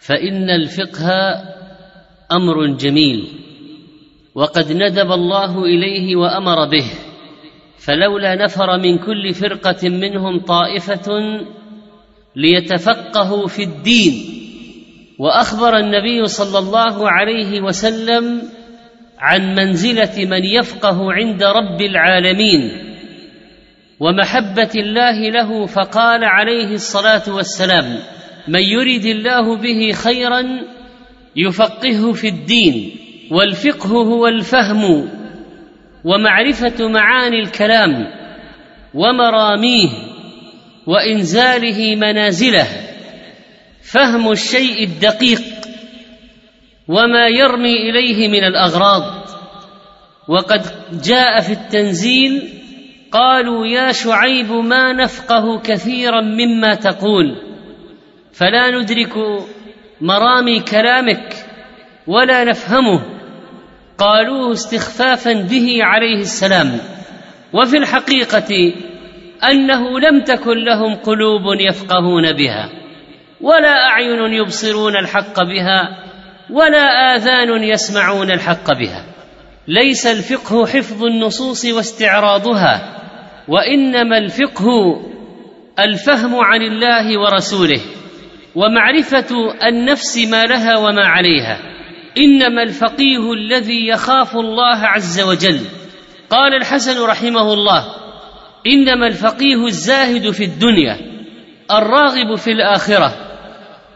فإن الفقه أمر جميل وقد ندب الله إليه وأمر به فلولا نفر من كل فرقة منهم طائفة ليتفقهوا في الدين وأخبر النبي صلى الله عليه وسلم عن منزلة من يفقه عند رب العالمين ومحبة الله له فقال عليه الصلاة والسلام من يرد الله به خيرا يفقهه في الدين والفقه هو الفهم ومعرفة معاني الكلام ومراميه وإنزاله منازله فهم الشيء الدقيق وما يرمي إليه من الأغراض. وقد جاء في التنزيل قالوا يا شعيب ما نفقه كثيرا مما تقول. فلا ندرك مرامي كلامك ولا نفهمه. قالوه استخفافا به عليه السلام. وفي الحقيقة أنه لم تكن لهم قلوب يفقهون بها ولا أعين يبصرون الحق بها ولا آذان يسمعون الحق بها. ليس الفقه حفظ النصوص واستعراضها وإنما الفقه الفهم عن الله ورسوله. ومعرفة النفس ما لها وما عليها. إنما الفقيه الذي يخاف الله عز وجل. قال الحسن رحمه الله إنما الفقيه الزاهد في الدنيا الراغب في الآخرة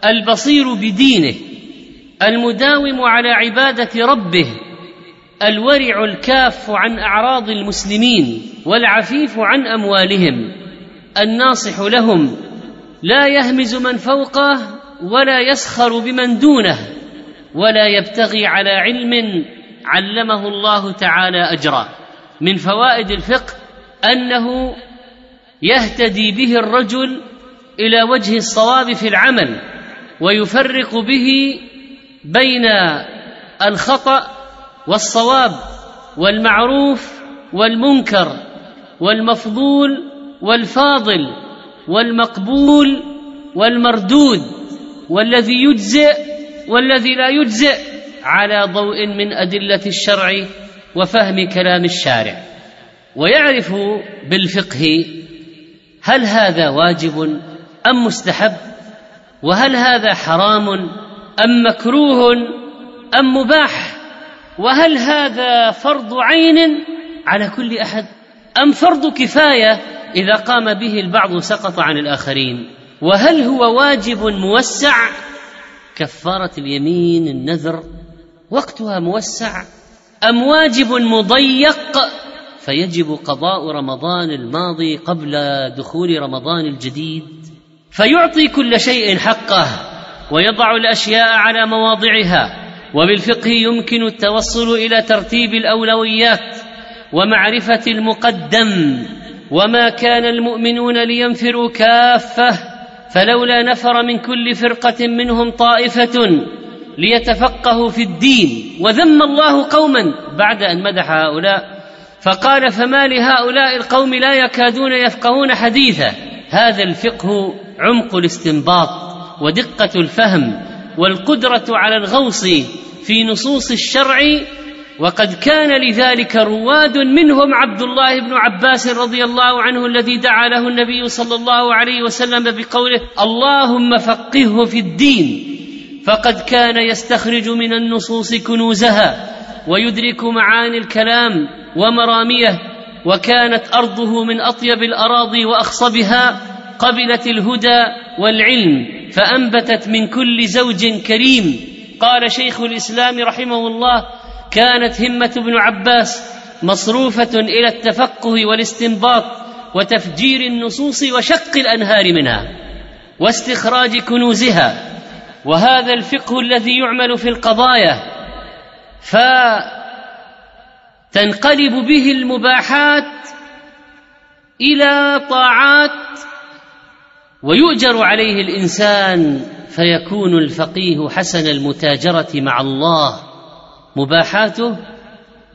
البصير بدينه المداوم على عبادة ربه الورع الكاف عن أعراض المسلمين والعفيف عن أموالهم الناصح لهم لا يهمز من فوقه ولا يسخر بمن دونه ولا يبتغي على علم علمه الله تعالى أجرا. من فوائد الفقه أنه يهتدي به الرجل إلى وجه الصواب في العمل ويفرق به بين الخطأ والصواب والمعروف والمنكر والمفضول والفاضل. والمقبول والمردود والذي يجزئ والذي لا يجزئ على ضوء من أدلة الشرع وفهم كلام الشارع ويعرف بالفقه هل هذا واجب أم مستحب وهل هذا حرام أم مكروه أم مباح وهل هذا فرض عين على كل أحد أم فرض كفاية إذا قام به البعض سقط عن الآخرين. وهل هو واجب موسع؟ كفارة اليمين النذر وقتها موسع. أم واجب مضيق؟ فيجب قضاء رمضان الماضي قبل دخول رمضان الجديد. فيعطي كل شيء حقه ويضع الأشياء على مواضعها. وبالفقه يمكن التوصل إلى ترتيب الأولويات ومعرفة المقدم. وما كان المؤمنون لينفروا كافه فلولا نفر من كل فرقه منهم طائفه ليتفقهوا في الدين وذم الله قوما بعد ان مدح هؤلاء فقال فما لهؤلاء القوم لا يكادون يفقهون حديثا هذا الفقه عمق الاستنباط ودقه الفهم والقدره على الغوص في نصوص الشرع وقد كان لذلك رواد منهم عبد الله بن عباس رضي الله عنه الذي دعا له النبي صلى الله عليه وسلم بقوله اللهم فقهه في الدين فقد كان يستخرج من النصوص كنوزها ويدرك معاني الكلام ومراميه وكانت أرضه من أطيب الأراضي وأخصبها قبلت الهدى والعلم فأنبتت من كل زوج كريم. قال شيخ الإسلام رحمه الله كانت همة ابن عباس مصروفة إلى التفقه والاستنباط وتفجير النصوص وشق الأنهار منها واستخراج كنوزها وهذا الفقه الذي يعمل في القضايا فتنقلب به المباحات إلى طاعات ويؤجر عليه الإنسان فيكون الفقيه حسن المتاجرة مع الله. مباحاته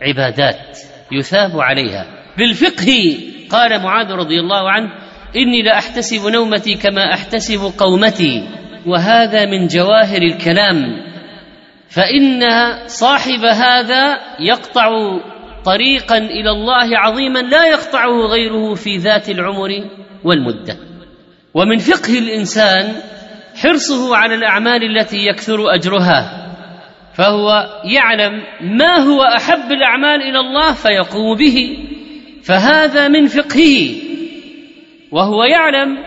عبادات يثاب عليها. بالفقه قال معاذ رضي الله عنه إني لاحتسب نومتي كما أحتسب قومتي وهذا من جواهر الكلام. فإن صاحب هذا يقطع طريقا إلى الله عظيما لا يقطعه غيره في ذات العمر والمدة. ومن فقه الإنسان حرصه على الأعمال التي يكثر أجرها. فهو يعلم ما هو أحب الأعمال إلى الله فيقوم به. فهذا من فقهه. وهو يعلم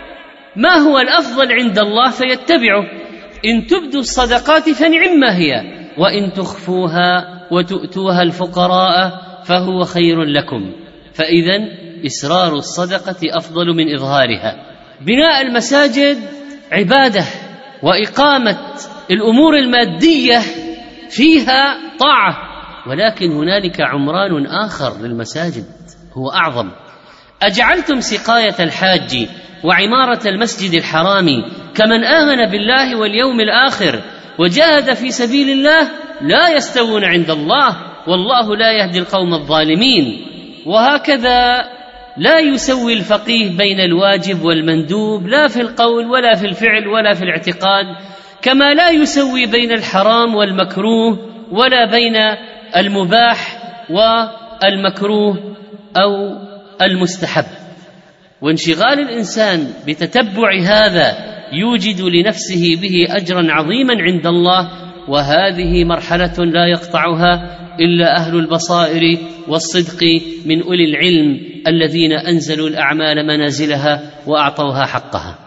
ما هو الأفضل عند الله فيتبعه. إن تبدوا الصدقات فنعما هي وإن تخفوها وتؤتوها الفقراء فهو خير لكم. فاذا إسرار الصدقة أفضل من إظهارها. بناء المساجد عبادة وإقامة الأمور المادية فيها طاعة. ولكن هنالك عمران آخر للمساجد هو أعظم. أجعلتم سقاية الحاج وعمارة المسجد الحرام كمن آمن بالله واليوم الآخر وجاهد في سبيل الله لا يستوون عند الله والله لا يهدي القوم الظالمين. وهكذا لا يسوي الفقيه بين الواجب والمندوب لا في القول ولا في الفعل ولا في الاعتقاد. كما لا يسوي بين الحرام والمكروه ولا بين المباح والمكروه أو المستحب. وانشغال الإنسان بتتبع هذا يوجد لنفسه به أجرا عظيما عند الله وهذه مرحلة لا يقطعها إلا أهل البصائر والصدق من أولي العلم الذين أنزلوا الأعمال منازلها وأعطوها حقها.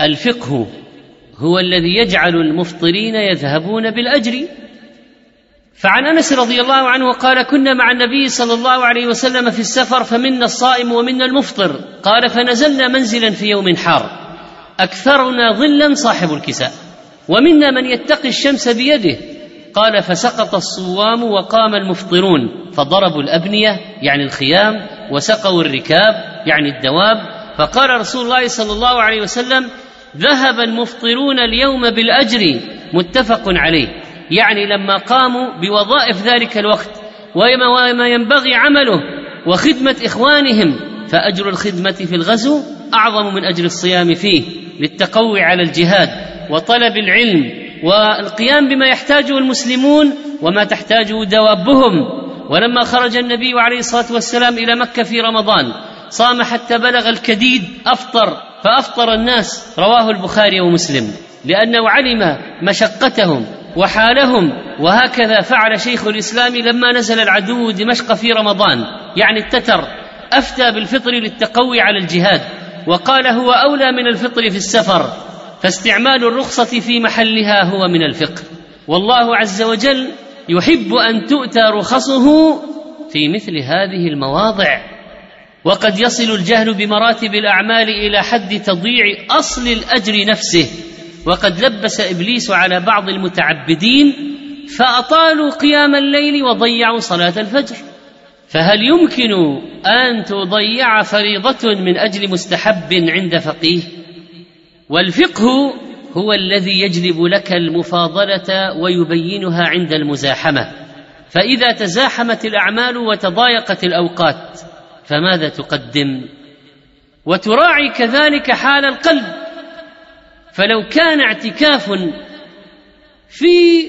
الفقه هو الذي يجعل المفطرين يذهبون بالأجر. فعن أنس رضي الله عنه قال كنا مع النبي صلى الله عليه وسلم في السفر فمنا الصائم ومنا المفطر. قال فنزلنا منزلا في يوم حار أكثرنا ظلا صاحب الكساء ومنا من يتقي الشمس بيده. قال فسقط الصوام وقام المفطرون فضربوا الأبنية يعني الخيام وسقوا الركاب يعني الدواب. فقال رسول الله صلى الله عليه وسلم ذهب المفطرون اليوم بالأجر متفق عليه. يعني لما قاموا بوظائف ذلك الوقت وما ينبغي عمله وخدمة إخوانهم فأجر الخدمة في الغزو أعظم من أجر الصيام فيه للتقوي على الجهاد وطلب العلم والقيام بما يحتاجه المسلمون وما تحتاجه دوابهم. ولما خرج النبي عليه الصلاة والسلام إلى مكة في رمضان صام حتى بلغ الكديد أفطر فأفطر الناس رواه البخاري ومسلم لأنه علم مشقتهم وحالهم وهكذا فعل شيخ الإسلام لما نزل العدو دمشق في رمضان يعني التتر أفتى بالفطر للتقوي على الجهاد وقال هو أولى من الفطر في السفر فاستعمال الرخصة في محلها هو من الفقه. والله عز وجل يحب أن تؤتى رخصه في مثل هذه المواضع. وقد يصل الجهل بمراتب الأعمال إلى حد تضييع أصل الأجر نفسه. وقد لبس إبليس على بعض المتعبدين فأطالوا قيام الليل وضيعوا صلاة الفجر. فهل يمكن أن تضيع فريضة من أجل مستحب عند فقيه؟ والفقه هو الذي يجلب لك المفاضلة ويبينها عند المزاحمة. فإذا تزاحمت الأعمال وتضايقت الأوقات فماذا تقدم؟ وتراعي كذلك حال القلب. فلو كان اعتكاف في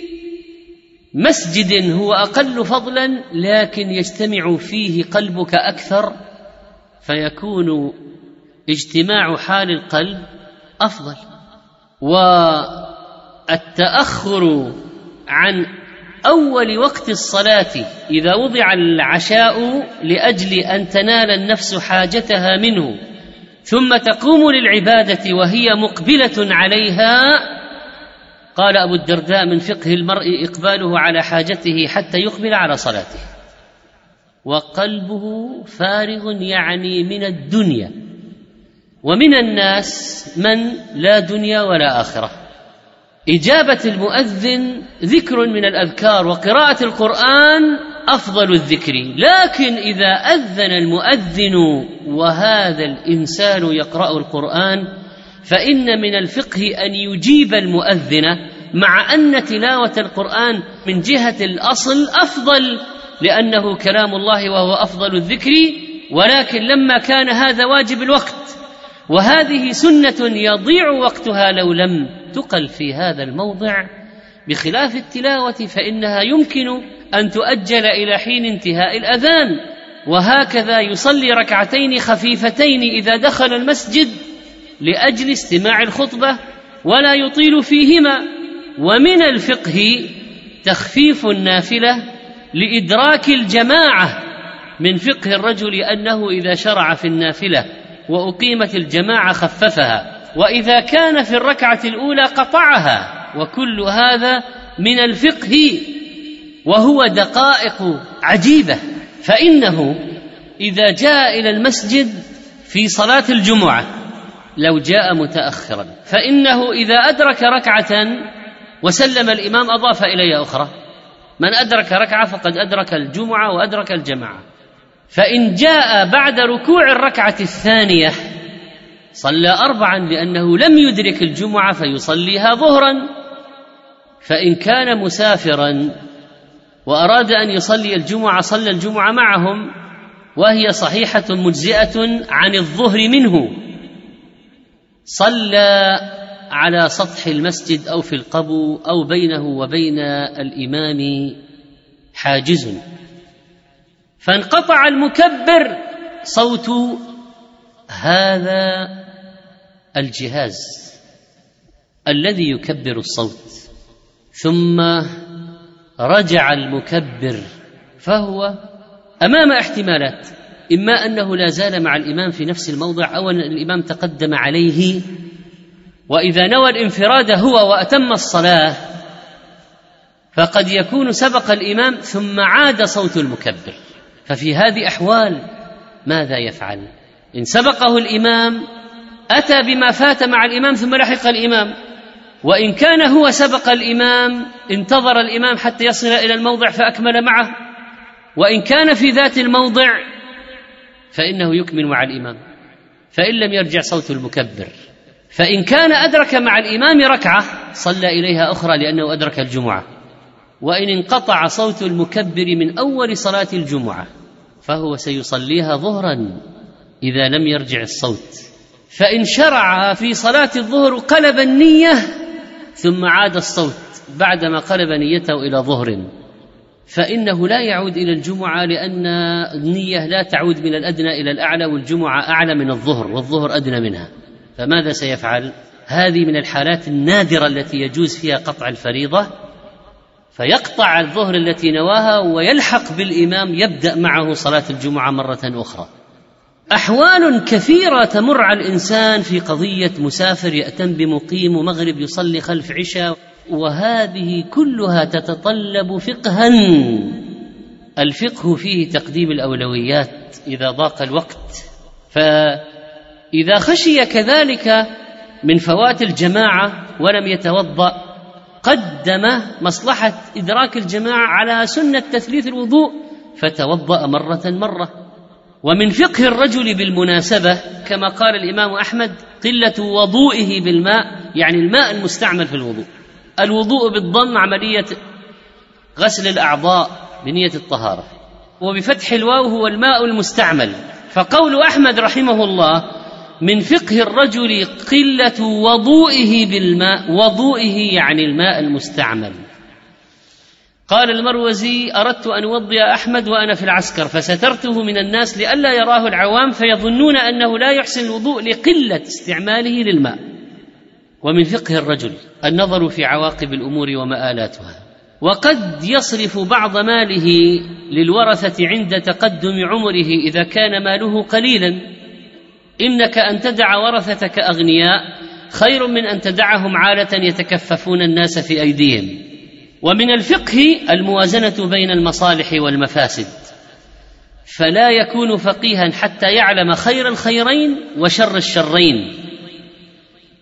مسجد هو أقل فضلا لكن يجتمع فيه قلبك أكثر فيكون اجتماع حال القلب أفضل. والتأخر عن أول وقت الصلاة إذا وضع العشاء لأجل أن تنال النفس حاجتها منه ثم تقوم للعبادة وهي مقبلة عليها قال أبو الدرداء من فقه المرء إقباله على حاجته حتى يقبل على صلاته. وقلبه فارغ يعني من الدنيا ومن الناس من لا دنيا ولا آخرة. إجابة المؤذن ذكر من الأذكار وقراءة القرآن أفضل الذكر. لكن إذا أذن المؤذن وهذا الإنسان يقرأ القرآن فإن من الفقه أن يجيب المؤذن مع أن تلاوة القرآن من جهة الأصل أفضل لأنه كلام الله وهو أفضل الذكر ولكن لما كان هذا واجب الوقت وهذه سنة يضيع وقتها لو لم تقل في هذا الموضع. بخلاف التلاوة فإنها يمكن أن تؤجل إلى حين انتهاء الأذان. وهكذا يصلي ركعتين خفيفتين إذا دخل المسجد لأجل استماع الخطبة ولا يطيل فيهما. ومن الفقه تخفيف النافلة لإدراك الجماعة من فقه الرجل أنه إذا شرع في النافلة. وأقيمت الجماعة خففها وإذا كان في الركعة الأولى قطعها وكل هذا من الفقه وهو دقائق عجيبة فإنه إذا جاء إلى المسجد في صلاة الجمعة لو جاء متأخرا فإنه إذا أدرك ركعة وسلم الإمام أضاف إليها أخرى من أدرك ركعة فقد أدرك الجمعة وأدرك الجماعة. فإن جاء بعد ركوع الركعة الثانية صلى أربعا لأنه لم يدرك الجمعة فيصليها ظهرا فإن كان مسافرا وأراد أن يصلي الجمعة صلى الجمعة معهم وهي صحيحة مجزئة عن الظهر منه. صلى على سطح المسجد أو في القبو أو بينه وبين الإمام حاجز. فانقطع المكبر صوت هذا الجهاز الذي يكبر الصوت. ثم رجع المكبر فهو أمام احتمالات إما أنه لا زال مع الإمام في نفس الموضع أو أن الإمام تقدم عليه. وإذا نوى الانفراد هو وأتم الصلاة فقد يكون سبق الإمام ثم عاد صوت المكبر. ففي هذه أحوال ماذا يفعل؟ إن سبقه الإمام أتى بما فات مع الإمام ثم لحق الإمام. وإن كان هو سبق الإمام انتظر الإمام حتى يصل إلى الموضع فأكمل معه. وإن كان في ذات الموضع فإنه يكمل مع الإمام. فإن لم يرجع صوت المكبر. فإن كان أدرك مع الإمام ركعة صلى إليها أخرى لأنه أدرك الجمعة. وإن انقطع صوت المكبر من أول صلاة الجمعة فهو سيصليها ظهرا إذا لم يرجع الصوت. فإن شرع في صلاة الظهر قلب النية ثم عاد الصوت بعدما قلب نيته إلى ظهر. فإنه لا يعود إلى الجمعة لأن النية لا تعود من الأدنى إلى الأعلى والجمعة أعلى من الظهر والظهر أدنى منها. فماذا سيفعل؟ هذه من الحالات النادرة التي يجوز فيها قطع الفريضة. فيقطع الظهر التي نواها ويلحق بالإمام يبدأ معه صلاة الجمعة مرة أخرى. أحوال كثيرة تمر على الإنسان في قضية مسافر يأتم بمقيم ومغرب يصلي خلف عشاء وهذه كلها تتطلب فقها. الفقه فيه تقديم الأولويات إذا ضاق الوقت. فإذا خشي كذلك من فوات الجماعة ولم يتوضأ قدم مصلحة إدراك الجماعة على سنة تثليث الوضوء فتوضأ مرة مرة. ومن فقه الرجل بالمناسبة كما قال الإمام أحمد قلة وضوئه بالماء يعني الماء المستعمل في الوضوء. الوضوء بالضم عملية غسل الأعضاء بنية الطهارة. وبفتح الواو هو الماء المستعمل. فقول أحمد رحمه الله من فقه الرجل قلة وضوئه بالماء وضوئه يعني الماء المستعمل. قال المروزي أردت أن أوضي أحمد وأنا في العسكر فسترته من الناس لئلا يراه العوام فيظنون أنه لا يحسن الوضوء لقلة استعماله للماء. ومن فقه الرجل النظر في عواقب الأمور ومآلاتها. وقد يصرف بعض ماله للورثة عند تقدم عمره إذا كان ماله قليلا. إنك أن تدع ورثتك أغنياء خير من أن تدعهم عالة يتكففون الناس في أيديهم. ومن الفقه الموازنة بين المصالح والمفاسد. فلا يكون فقيها حتى يعلم خير الخيرين وشر الشرين.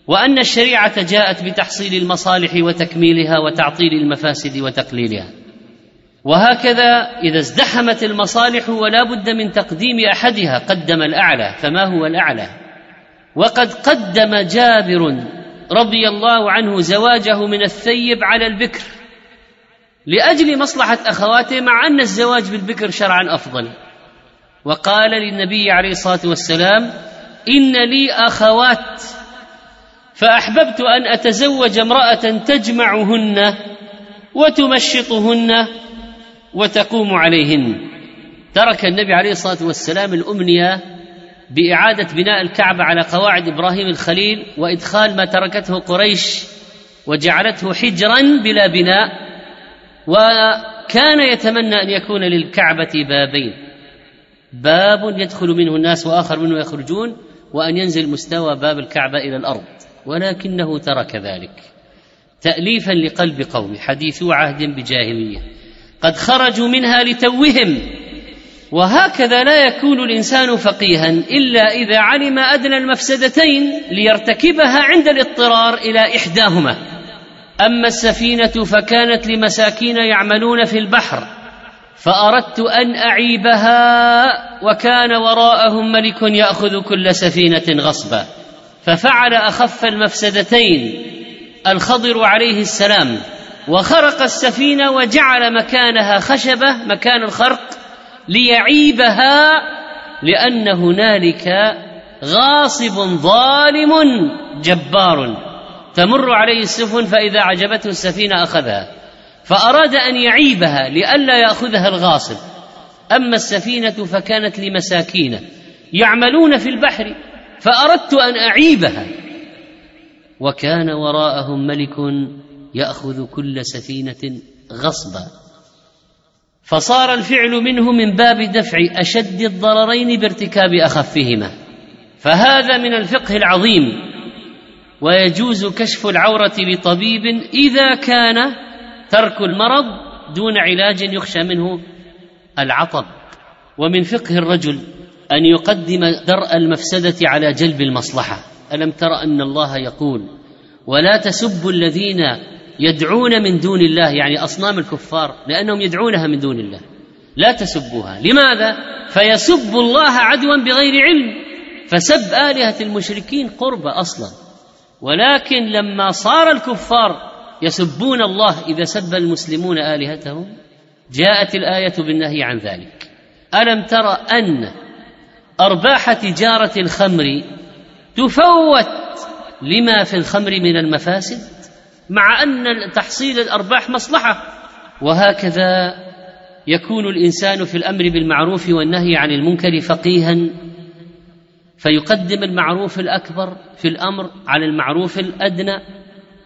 وأن الشريعة جاءت بتحصيل المصالح وتكميلها وتعطيل المفاسد وتقليلها. وهكذا إذا ازدحمت المصالح ولا بد من تقديم أحدها قدم الأعلى فما هو الأعلى؟ وقد قدم جابر رضي الله عنه زواجه من الثيب على البكر لأجل مصلحة أخواته مع أن الزواج بالبكر شرعا أفضل. وقال للنبي عليه الصلاة والسلام إن لي أخوات فأحببت أن أتزوج امرأة تجمعهن وتمشطهن وتقوم عليهن. ترك النبي عليه الصلاة والسلام الأمنية بإعادة بناء الكعبة على قواعد إبراهيم الخليل وإدخال ما تركته قريش وجعلته حجرا بلا بناء وكان يتمنى أن يكون للكعبة بابين. باب يدخل منه الناس وآخر منه يخرجون وأن ينزل مستوى باب الكعبة إلى الأرض. ولكنه ترك ذلك. تاليفا لقلب قوم حديثو عهد بجاهلية. قد خرجوا منها لتوهم. وهكذا لا يكون الإنسان فقيها إلا إذا علم أدنى المفسدتين ليرتكبها عند الاضطرار إلى إحداهما. أما السفينة فكانت لمساكين يعملون في البحر فأردت أن أعيبها وكان وراءهم ملك يأخذ كل سفينة غصبا. ففعل أخف المفسدتين الخضر عليه السلام. وخرق السفينة وجعل مكانها خشبة مكان الخرق ليعيبها لأن هنالك غاصب ظالم جبار تمر عليه السفن فإذا عجبته السفينة أخذها. فأراد أن يعيبها لئلا يأخذها الغاصب. أما السفينة فكانت لمساكين يعملون في البحر فأردت أن أعيبها. وكان وراءهم ملك يأخذ كل سفينة غصبا. فصار الفعل منه من باب دفع أشد الضررين بارتكاب أخفهما. فهذا من الفقه العظيم. ويجوز كشف العورة لطبيب إذا كان ترك المرض دون علاج يخشى منه العطب. ومن فقه الرجل أن يقدم درء المفسدة على جلب المصلحة. ألم تر أن الله يقول ولا تسبوا الذين يدعون من دون الله يعني أصنام الكفار لأنهم يدعونها من دون الله لا تسبوها. لماذا؟ فيسب الله عدوا بغير علم. فسب آلهة المشركين قربة أصلا. ولكن لما صار الكفار يسبون الله إذا سب المسلمون آلهتهم جاءت الآية بالنهي عن ذلك. ألم تر أن أرباح تجارة الخمر تفوت لما في الخمر من المفاسد؟ مع أن تحصيل الأرباح مصلحة. وهكذا يكون الإنسان في الأمر بالمعروف والنهي عن المنكر فقيها فيقدم المعروف الأكبر في الأمر على المعروف الأدنى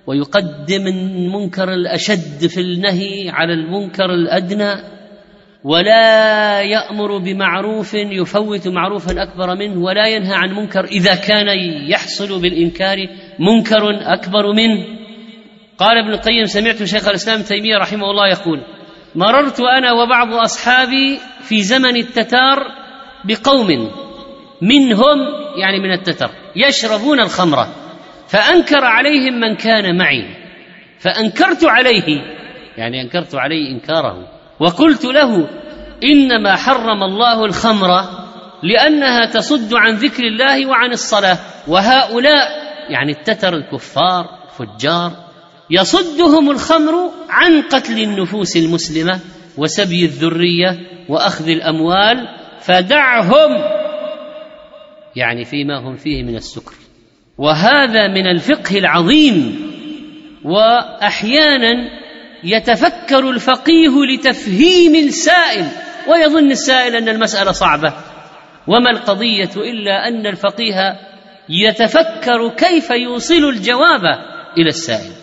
ويقدم المنكر الأشد في النهي على المنكر الأدنى ولا يأمر بمعروف يفوت معروفا أكبر منه ولا ينهى عن منكر إذا كان يحصل بالإنكار منكر أكبر منه. قال ابن القيم سمعت شيخ الإسلام تيمية رحمه الله يقول مررت أنا وبعض أصحابي في زمن التتار بقوم منهم يعني من التتر يشربون الخمر فأنكر عليهم من كان معي فأنكرت عليه يعني أنكرت عليه إنكاره وقلت له إنما حرم الله الخمر لأنها تصد عن ذكر الله وعن الصلاة وهؤلاء يعني التتر الكفار فجار يصدهم الخمر عن قتل النفوس المسلمة وسبي الذرية وأخذ الأموال فدعهم يعني فيما هم فيه من السكر. وهذا من الفقه العظيم. وأحيانا يتفكر الفقيه لتفهيم السائل ويظن السائل أن المسألة صعبة. وما القضية إلا أن الفقيه يتفكر كيف يوصل الجواب إلى السائل.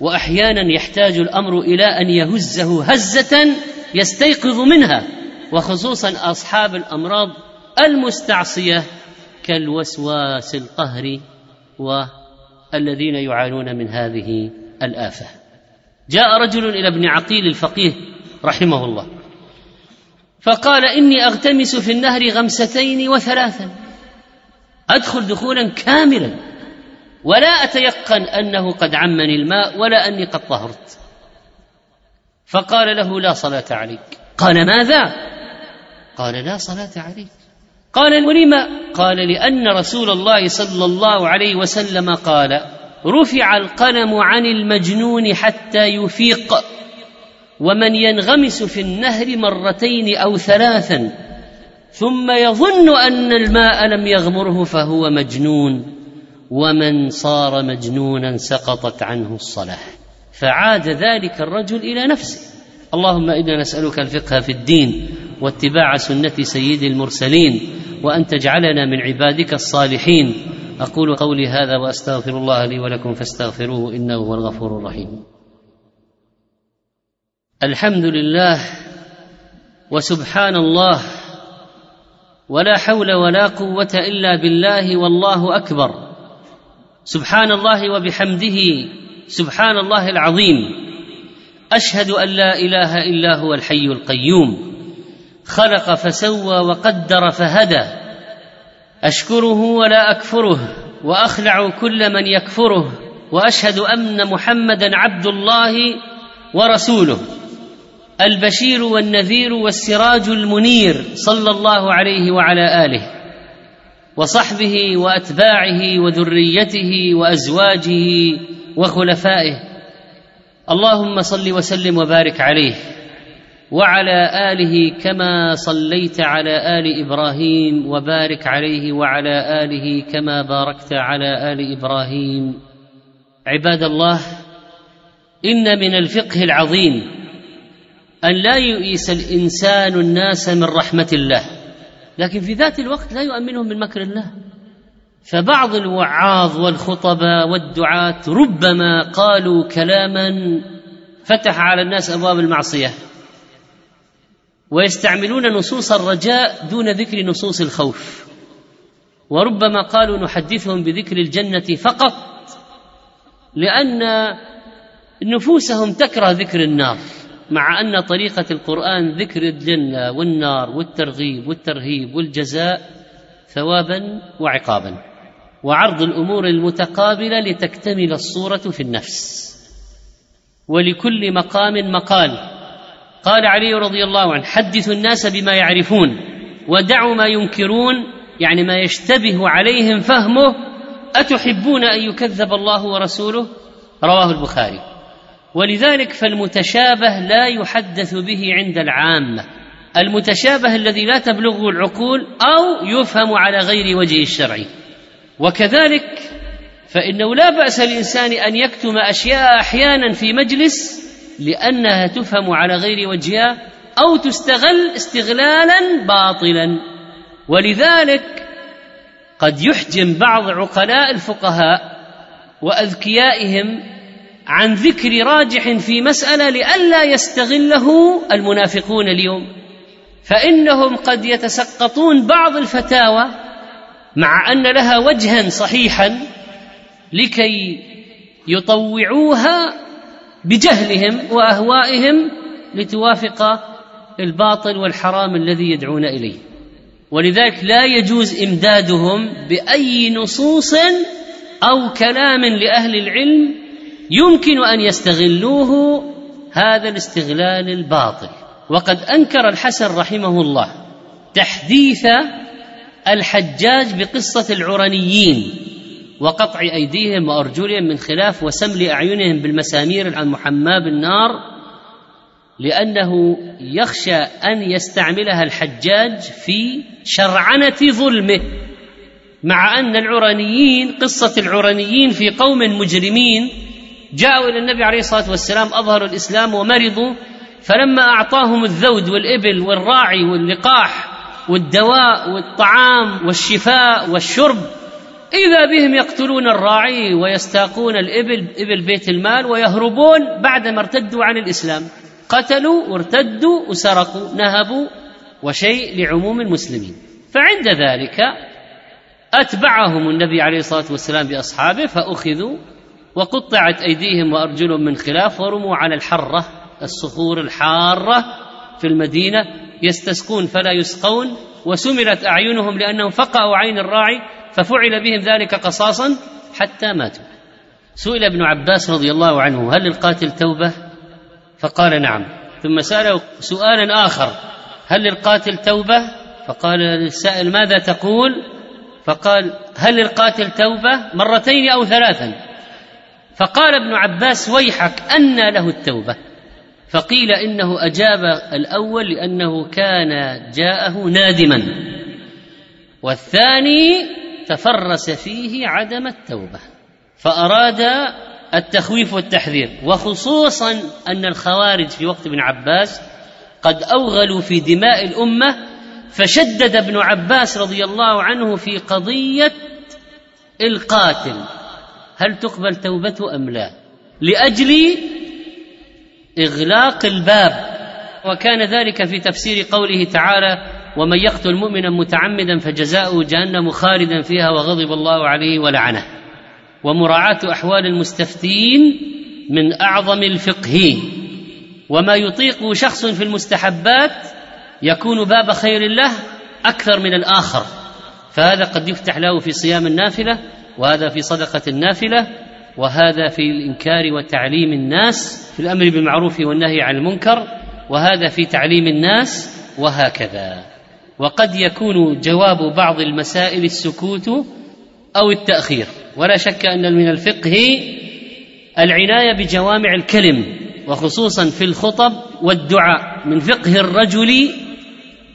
وأحيانا يحتاج الأمر إلى أن يهزه هزة يستيقظ منها وخصوصا أصحاب الأمراض المستعصية كالوسواس القهري والذين يعانون من هذه الآفة. جاء رجل إلى ابن عقيل الفقيه رحمه الله فقال إني أغتمس في النهر غمستين وثلاثا أدخل دخولا كاملا ولا أتيقن أنه قد عمني الماء ولا أني قد طهرت. فقال له لا صلاة عليك. قال ماذا؟ قال لا صلاة عليك. قال ولم قال لأن رسول الله صلى الله عليه وسلم قال رفع القلم عن المجنون حتى يفيق ومن ينغمس في النهر مرتين أو ثلاثا ثم يظن أن الماء لم يغمره فهو مجنون. ومن صار مجنونا سقطت عنه الصلاه فعاد ذلك الرجل إلى نفسه. اللهم إنا نسألك الفقه في الدين واتباع سنة سيد المرسلين وأن تجعلنا من عبادك الصالحين. أقول قولي هذا وأستغفر الله لي ولكم فاستغفروه إنه هو الغفور الرحيم. الحمد لله وسبحان الله ولا حول ولا قوة إلا بالله والله أكبر. سبحان الله وبحمده سبحان الله العظيم. أشهد أن لا إله إلا هو الحي القيوم. خلق فسوى وقدر فهدى. أشكره ولا أكفره وأخلع كل من يكفره وأشهد أن محمدا عبد الله ورسوله. البشير والنذير والسراج المنير صلى الله عليه وعلى آله. وصحبه وأتباعه وذريته وأزواجه وخلفائه. اللهم صل وسلم وبارك عليه. وعلى آله كما صليت على آل إبراهيم وبارك عليه وعلى آله كما باركت على آل إبراهيم. عباد الله إن من الفقه العظيم أن لا يؤيس الإنسان الناس من رحمة الله. لكن في ذات الوقت لا يؤمنهم من مكر الله. فبعض الوعاظ والخطباء والدعاة ربما قالوا كلاما فتح على الناس أبواب المعصية ويستعملون نصوص الرجاء دون ذكر نصوص الخوف. وربما قالوا نحدثهم بذكر الجنة فقط لأن نفوسهم تكره ذكر النار. مع أن طريقة القرآن ذكر الجنة والنار والترغيب والترهيب والجزاء ثوابا وعقابا. وعرض الأمور المتقابلة لتكتمل الصورة في النفس. ولكل مقام مقال. قال علي رضي الله عنه حدثوا الناس بما يعرفون ودعوا ما ينكرون. يعني ما يشتبه عليهم فهمه أتحبون أن يكذب الله ورسوله؟ رواه البخاري. ولذلك فالمتشابه لا يحدث به عند العامة. المتشابه الذي لا تبلغه العقول أو يفهم على غير وجه الشرعي وكذلك فإنه لا بأس للانسان أن يكتم أشياء أحيانا في مجلس لأنها تفهم على غير وجهها أو تستغل استغلالا باطلا. ولذلك قد يحجم بعض عقلاء الفقهاء وأذكيائهم عن ذكر راجح في مسألة لئلا يستغله المنافقون اليوم. فإنهم قد يتسقطون بعض الفتاوى مع أن لها وجها صحيحا لكي يطوعوها بجهلهم وأهوائهم لتوافق الباطل والحرام الذي يدعون إليه. ولذلك لا يجوز إمدادهم بأي نصوص أو كلام لأهل العلم يمكن أن يستغلوه هذا الاستغلال الباطل. وقد أنكر الحسن رحمه الله تحديث الحجاج بقصة العرنيين وقطع أيديهم وأرجلهم من خلاف وسمل أعينهم بالمسامير المحماه بالنار لأنه يخشى أن يستعملها الحجاج في شرعنة ظلمه مع أن العرنيين قصة العرنيين في قوم مجرمين جاءوا إلى النبي عليه الصلاة والسلام أظهروا الإسلام ومرضوا فلما أعطاهم الذود والإبل والراعي واللقاح والدواء والطعام والشفاء والشرب إذا بهم يقتلون الراعي ويستاقون الإبل إبل بيت المال ويهربون بعدما ارتدوا عن الإسلام. قتلوا وارتدوا وسرقوا نهبوا وشيء لعموم المسلمين. فعند ذلك أتبعهم النبي عليه الصلاة والسلام بأصحابه فأخذوا وقطعت أيديهم وأرجلهم من خلاف ورموا على الحرة الصخور الحارة في المدينة يستسقون فلا يسقون وسمرت أعينهم لأنهم فقعوا عين الراعي ففعل بهم ذلك قصاصا حتى ماتوا. سئل ابن عباس رضي الله عنه هل للقاتل توبة؟ فقال نعم. ثم سأله سؤالا آخر هل للقاتل توبة؟ فقال للسائل ماذا تقول؟ فقال هل للقاتل توبة مرتين أو ثلاثا؟ فقال ابن عباس ويحك أنى له التوبة. فقيل إنه أجاب الأول لأنه كان جاءه نادما. والثاني تفرس فيه عدم التوبة. فأراد التخويف والتحذير. وخصوصا أن الخوارج في وقت ابن عباس قد أوغلوا في دماء الأمة. فشدد ابن عباس رضي الله عنه في قضية القاتل. هل تقبل توبته أم لا؟ لأجل إغلاق الباب. وكان ذلك في تفسير قوله تعالى ومن يقتل مؤمنا متعمدا فجزاؤه جهنم خالدا فيها وغضب الله عليه ولعنه. ومراعاة أحوال المستفتين من أعظم الفقه. وما يطيق شخص في المستحبات يكون باب خير له أكثر من الآخر. فهذا قد يفتح له في صيام النافلة وهذا في صدقة النافلة وهذا في الإنكار وتعليم الناس في الأمر بالمعروف والنهي عن المنكر وهذا في تعليم الناس وهكذا. وقد يكون جواب بعض المسائل السكوت أو التأخير. ولا شك أن من الفقه العناية بجوامع الكلم وخصوصا في الخطب والدعاء. من فقه الرجل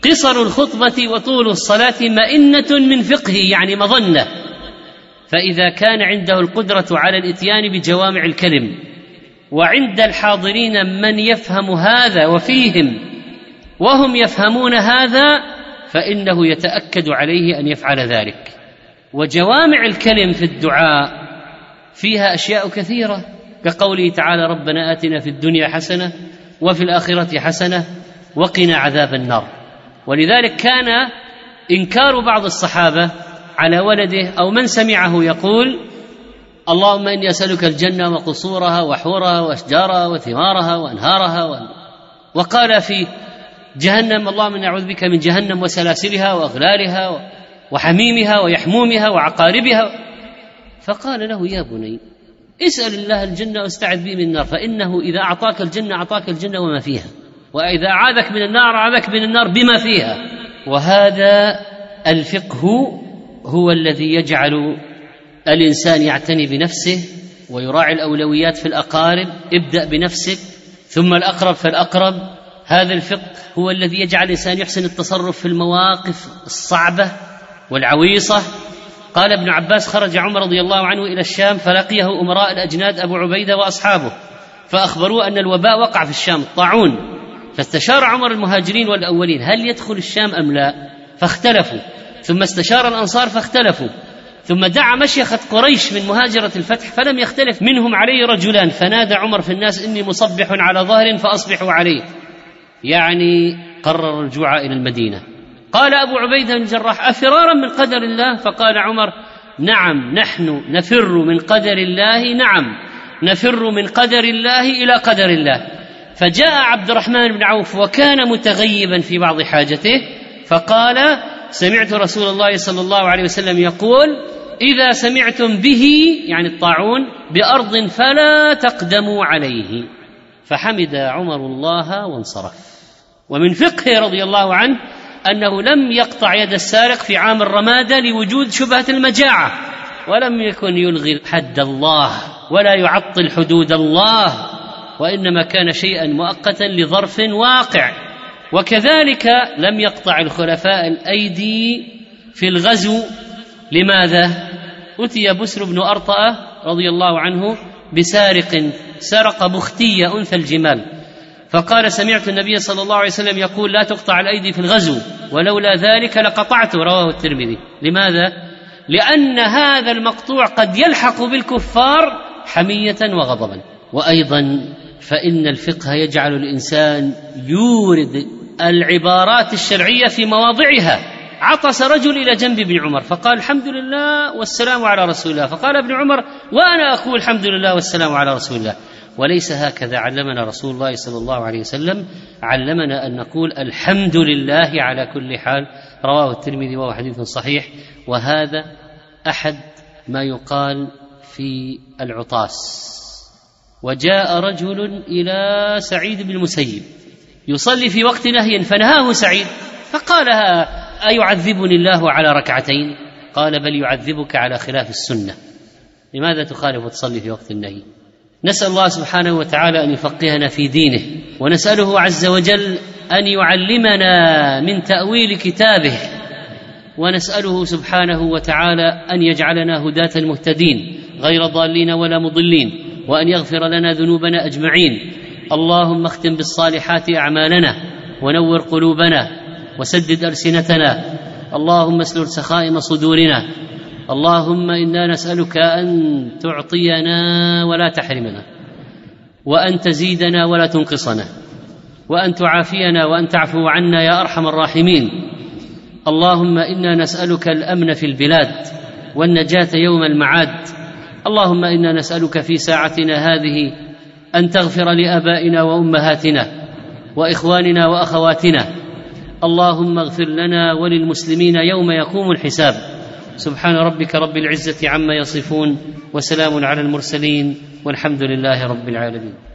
قصر الخطبة وطول الصلاة مئنة من فقهه يعني مظنة. فإذا كان عنده القدرة على الإتيان بجوامع الكلم وعند الحاضرين من يفهم هذا وفيهم وهم يفهمون هذا فإنه يتأكد عليه أن يفعل ذلك. وجوامع الكلم في الدعاء فيها أشياء كثيرة كقوله تعالى ربنا آتنا في الدنيا حسنة وفي الآخرة حسنة وقنا عذاب النار. ولذلك كان إنكار بعض الصحابة على ولده أو من سمعه يقول اللهم إني أسألك الجنة وقصورها وحورها وأشجارها وثمارها وأنهارها. وقال في جهنم اللهم إني أعوذ بك من جهنم وسلاسلها وأغلالها وحميمها ويحمومها وعقاربها. فقال له يا بني اسأل الله الجنة واستعذ به من النار فإنه إذا أعطاك الجنة أعطاك الجنة وما فيها. وإذا اعاذك من النار اعاذك من النار بما فيها. وهذا الفقه هو الذي يجعل الإنسان يعتني بنفسه ويراعي الأولويات في الأقارب. ابدأ بنفسك ثم الأقرب فالأقرب. هذا الفقه هو الذي يجعل الإنسان يحسن التصرف في المواقف الصعبة والعويصة. قال ابن عباس خرج عمر رضي الله عنه إلى الشام فلقيه أمراء الأجناد أبو عبيدة وأصحابه فأخبروه أن الوباء وقع في الشام طاعون فاستشار عمر المهاجرين والأولين هل يدخل الشام أم لا؟ فاختلفوا. ثم استشار الأنصار فاختلفوا. ثم دعا مشيخة قريش من مهاجرة الفتح فلم يختلف منهم عليه رجلان. فنادى عمر في الناس إني مصبح على ظهر فأصبحوا عليه. يعني قرر الرجوع إلى المدينة. قال أبو عبيدة بن الجراح أفرارا من قدر الله؟ فقال عمر نعم نحن نفر من قدر الله نعم نفر من قدر الله إلى قدر الله. فجاء عبد الرحمن بن عوف وكان متغيبا في بعض حاجته فقال سمعت رسول الله صلى الله عليه وسلم يقول إذا سمعتم به يعني الطاعون بأرض فلا تقدموا عليه. فحمد عمر الله وانصرف. ومن فقهه رضي الله عنه أنه لم يقطع يد السارق في عام الرمادة لوجود شبهة المجاعة ولم يكن يلغي حد الله ولا يعطل حدود الله وإنما كان شيئا مؤقتا لظرف واقع. وكذلك لم يقطع الخلفاء الأيدي في الغزو. لماذا؟ أتي بسر بن أرطأة رضي الله عنه بسارق سرق بختيه أنثى الجمال. فقال سمعت النبي صلى الله عليه وسلم يقول لا تقطع الأيدي في الغزو ولولا ذلك لقطعت رواه الترمذي. لماذا؟ لأن هذا المقطوع قد يلحق بالكفار حمية وغضبا. وأيضا فإن الفقه يجعل الإنسان يورد العبارات الشرعية في مواضعها. عطس رجل إلى جنب ابن عمر فقال الحمد لله والسلام على رسول الله. فقال ابن عمر وأنا أقول الحمد لله والسلام على رسول الله. وليس هكذا علمنا رسول الله صلى الله عليه وسلم. علمنا أن نقول الحمد لله على كل حال. رواه الترمذي وهو حديث صحيح. وهذا أحد ما يقال في العطاس. وجاء رجل إلى سعيد بن المسيب. يصلي في وقت نهي فنهاه سعيد فقال أيعذبني الله على ركعتين؟ قال بل يعذبك على خلاف السنة. لماذا تخالف وتصلي في وقت النهي؟ نسأل الله سبحانه وتعالى أن يفقهنا في دينه ونسأله عز وجل أن يعلمنا من تأويل كتابه ونسأله سبحانه وتعالى أن يجعلنا هداة مهتدين غير ضالين ولا مضلين وأن يغفر لنا ذنوبنا أجمعين. اللهم اختم بالصالحات أعمالنا ونور قلوبنا وسدد ألسنتنا اللهم اسلل سخائم صدورنا اللهم إنا نسألك أن تعطينا ولا تحرمنا وأن تزيدنا ولا تنقصنا وأن تعافينا وأن تعفو عنا يا أرحم الراحمين اللهم إنا نسألك الأمن في البلاد والنجاة يوم المعاد اللهم إنا نسألك في ساعتنا هذه أن تغفر لآبائنا وأمهاتنا وإخواننا وأخواتنا. اللهم اغفر لنا وللمسلمين يوم يقوم الحساب. سبحان ربك رب العزة عما يصفون وسلام على المرسلين والحمد لله رب العالمين.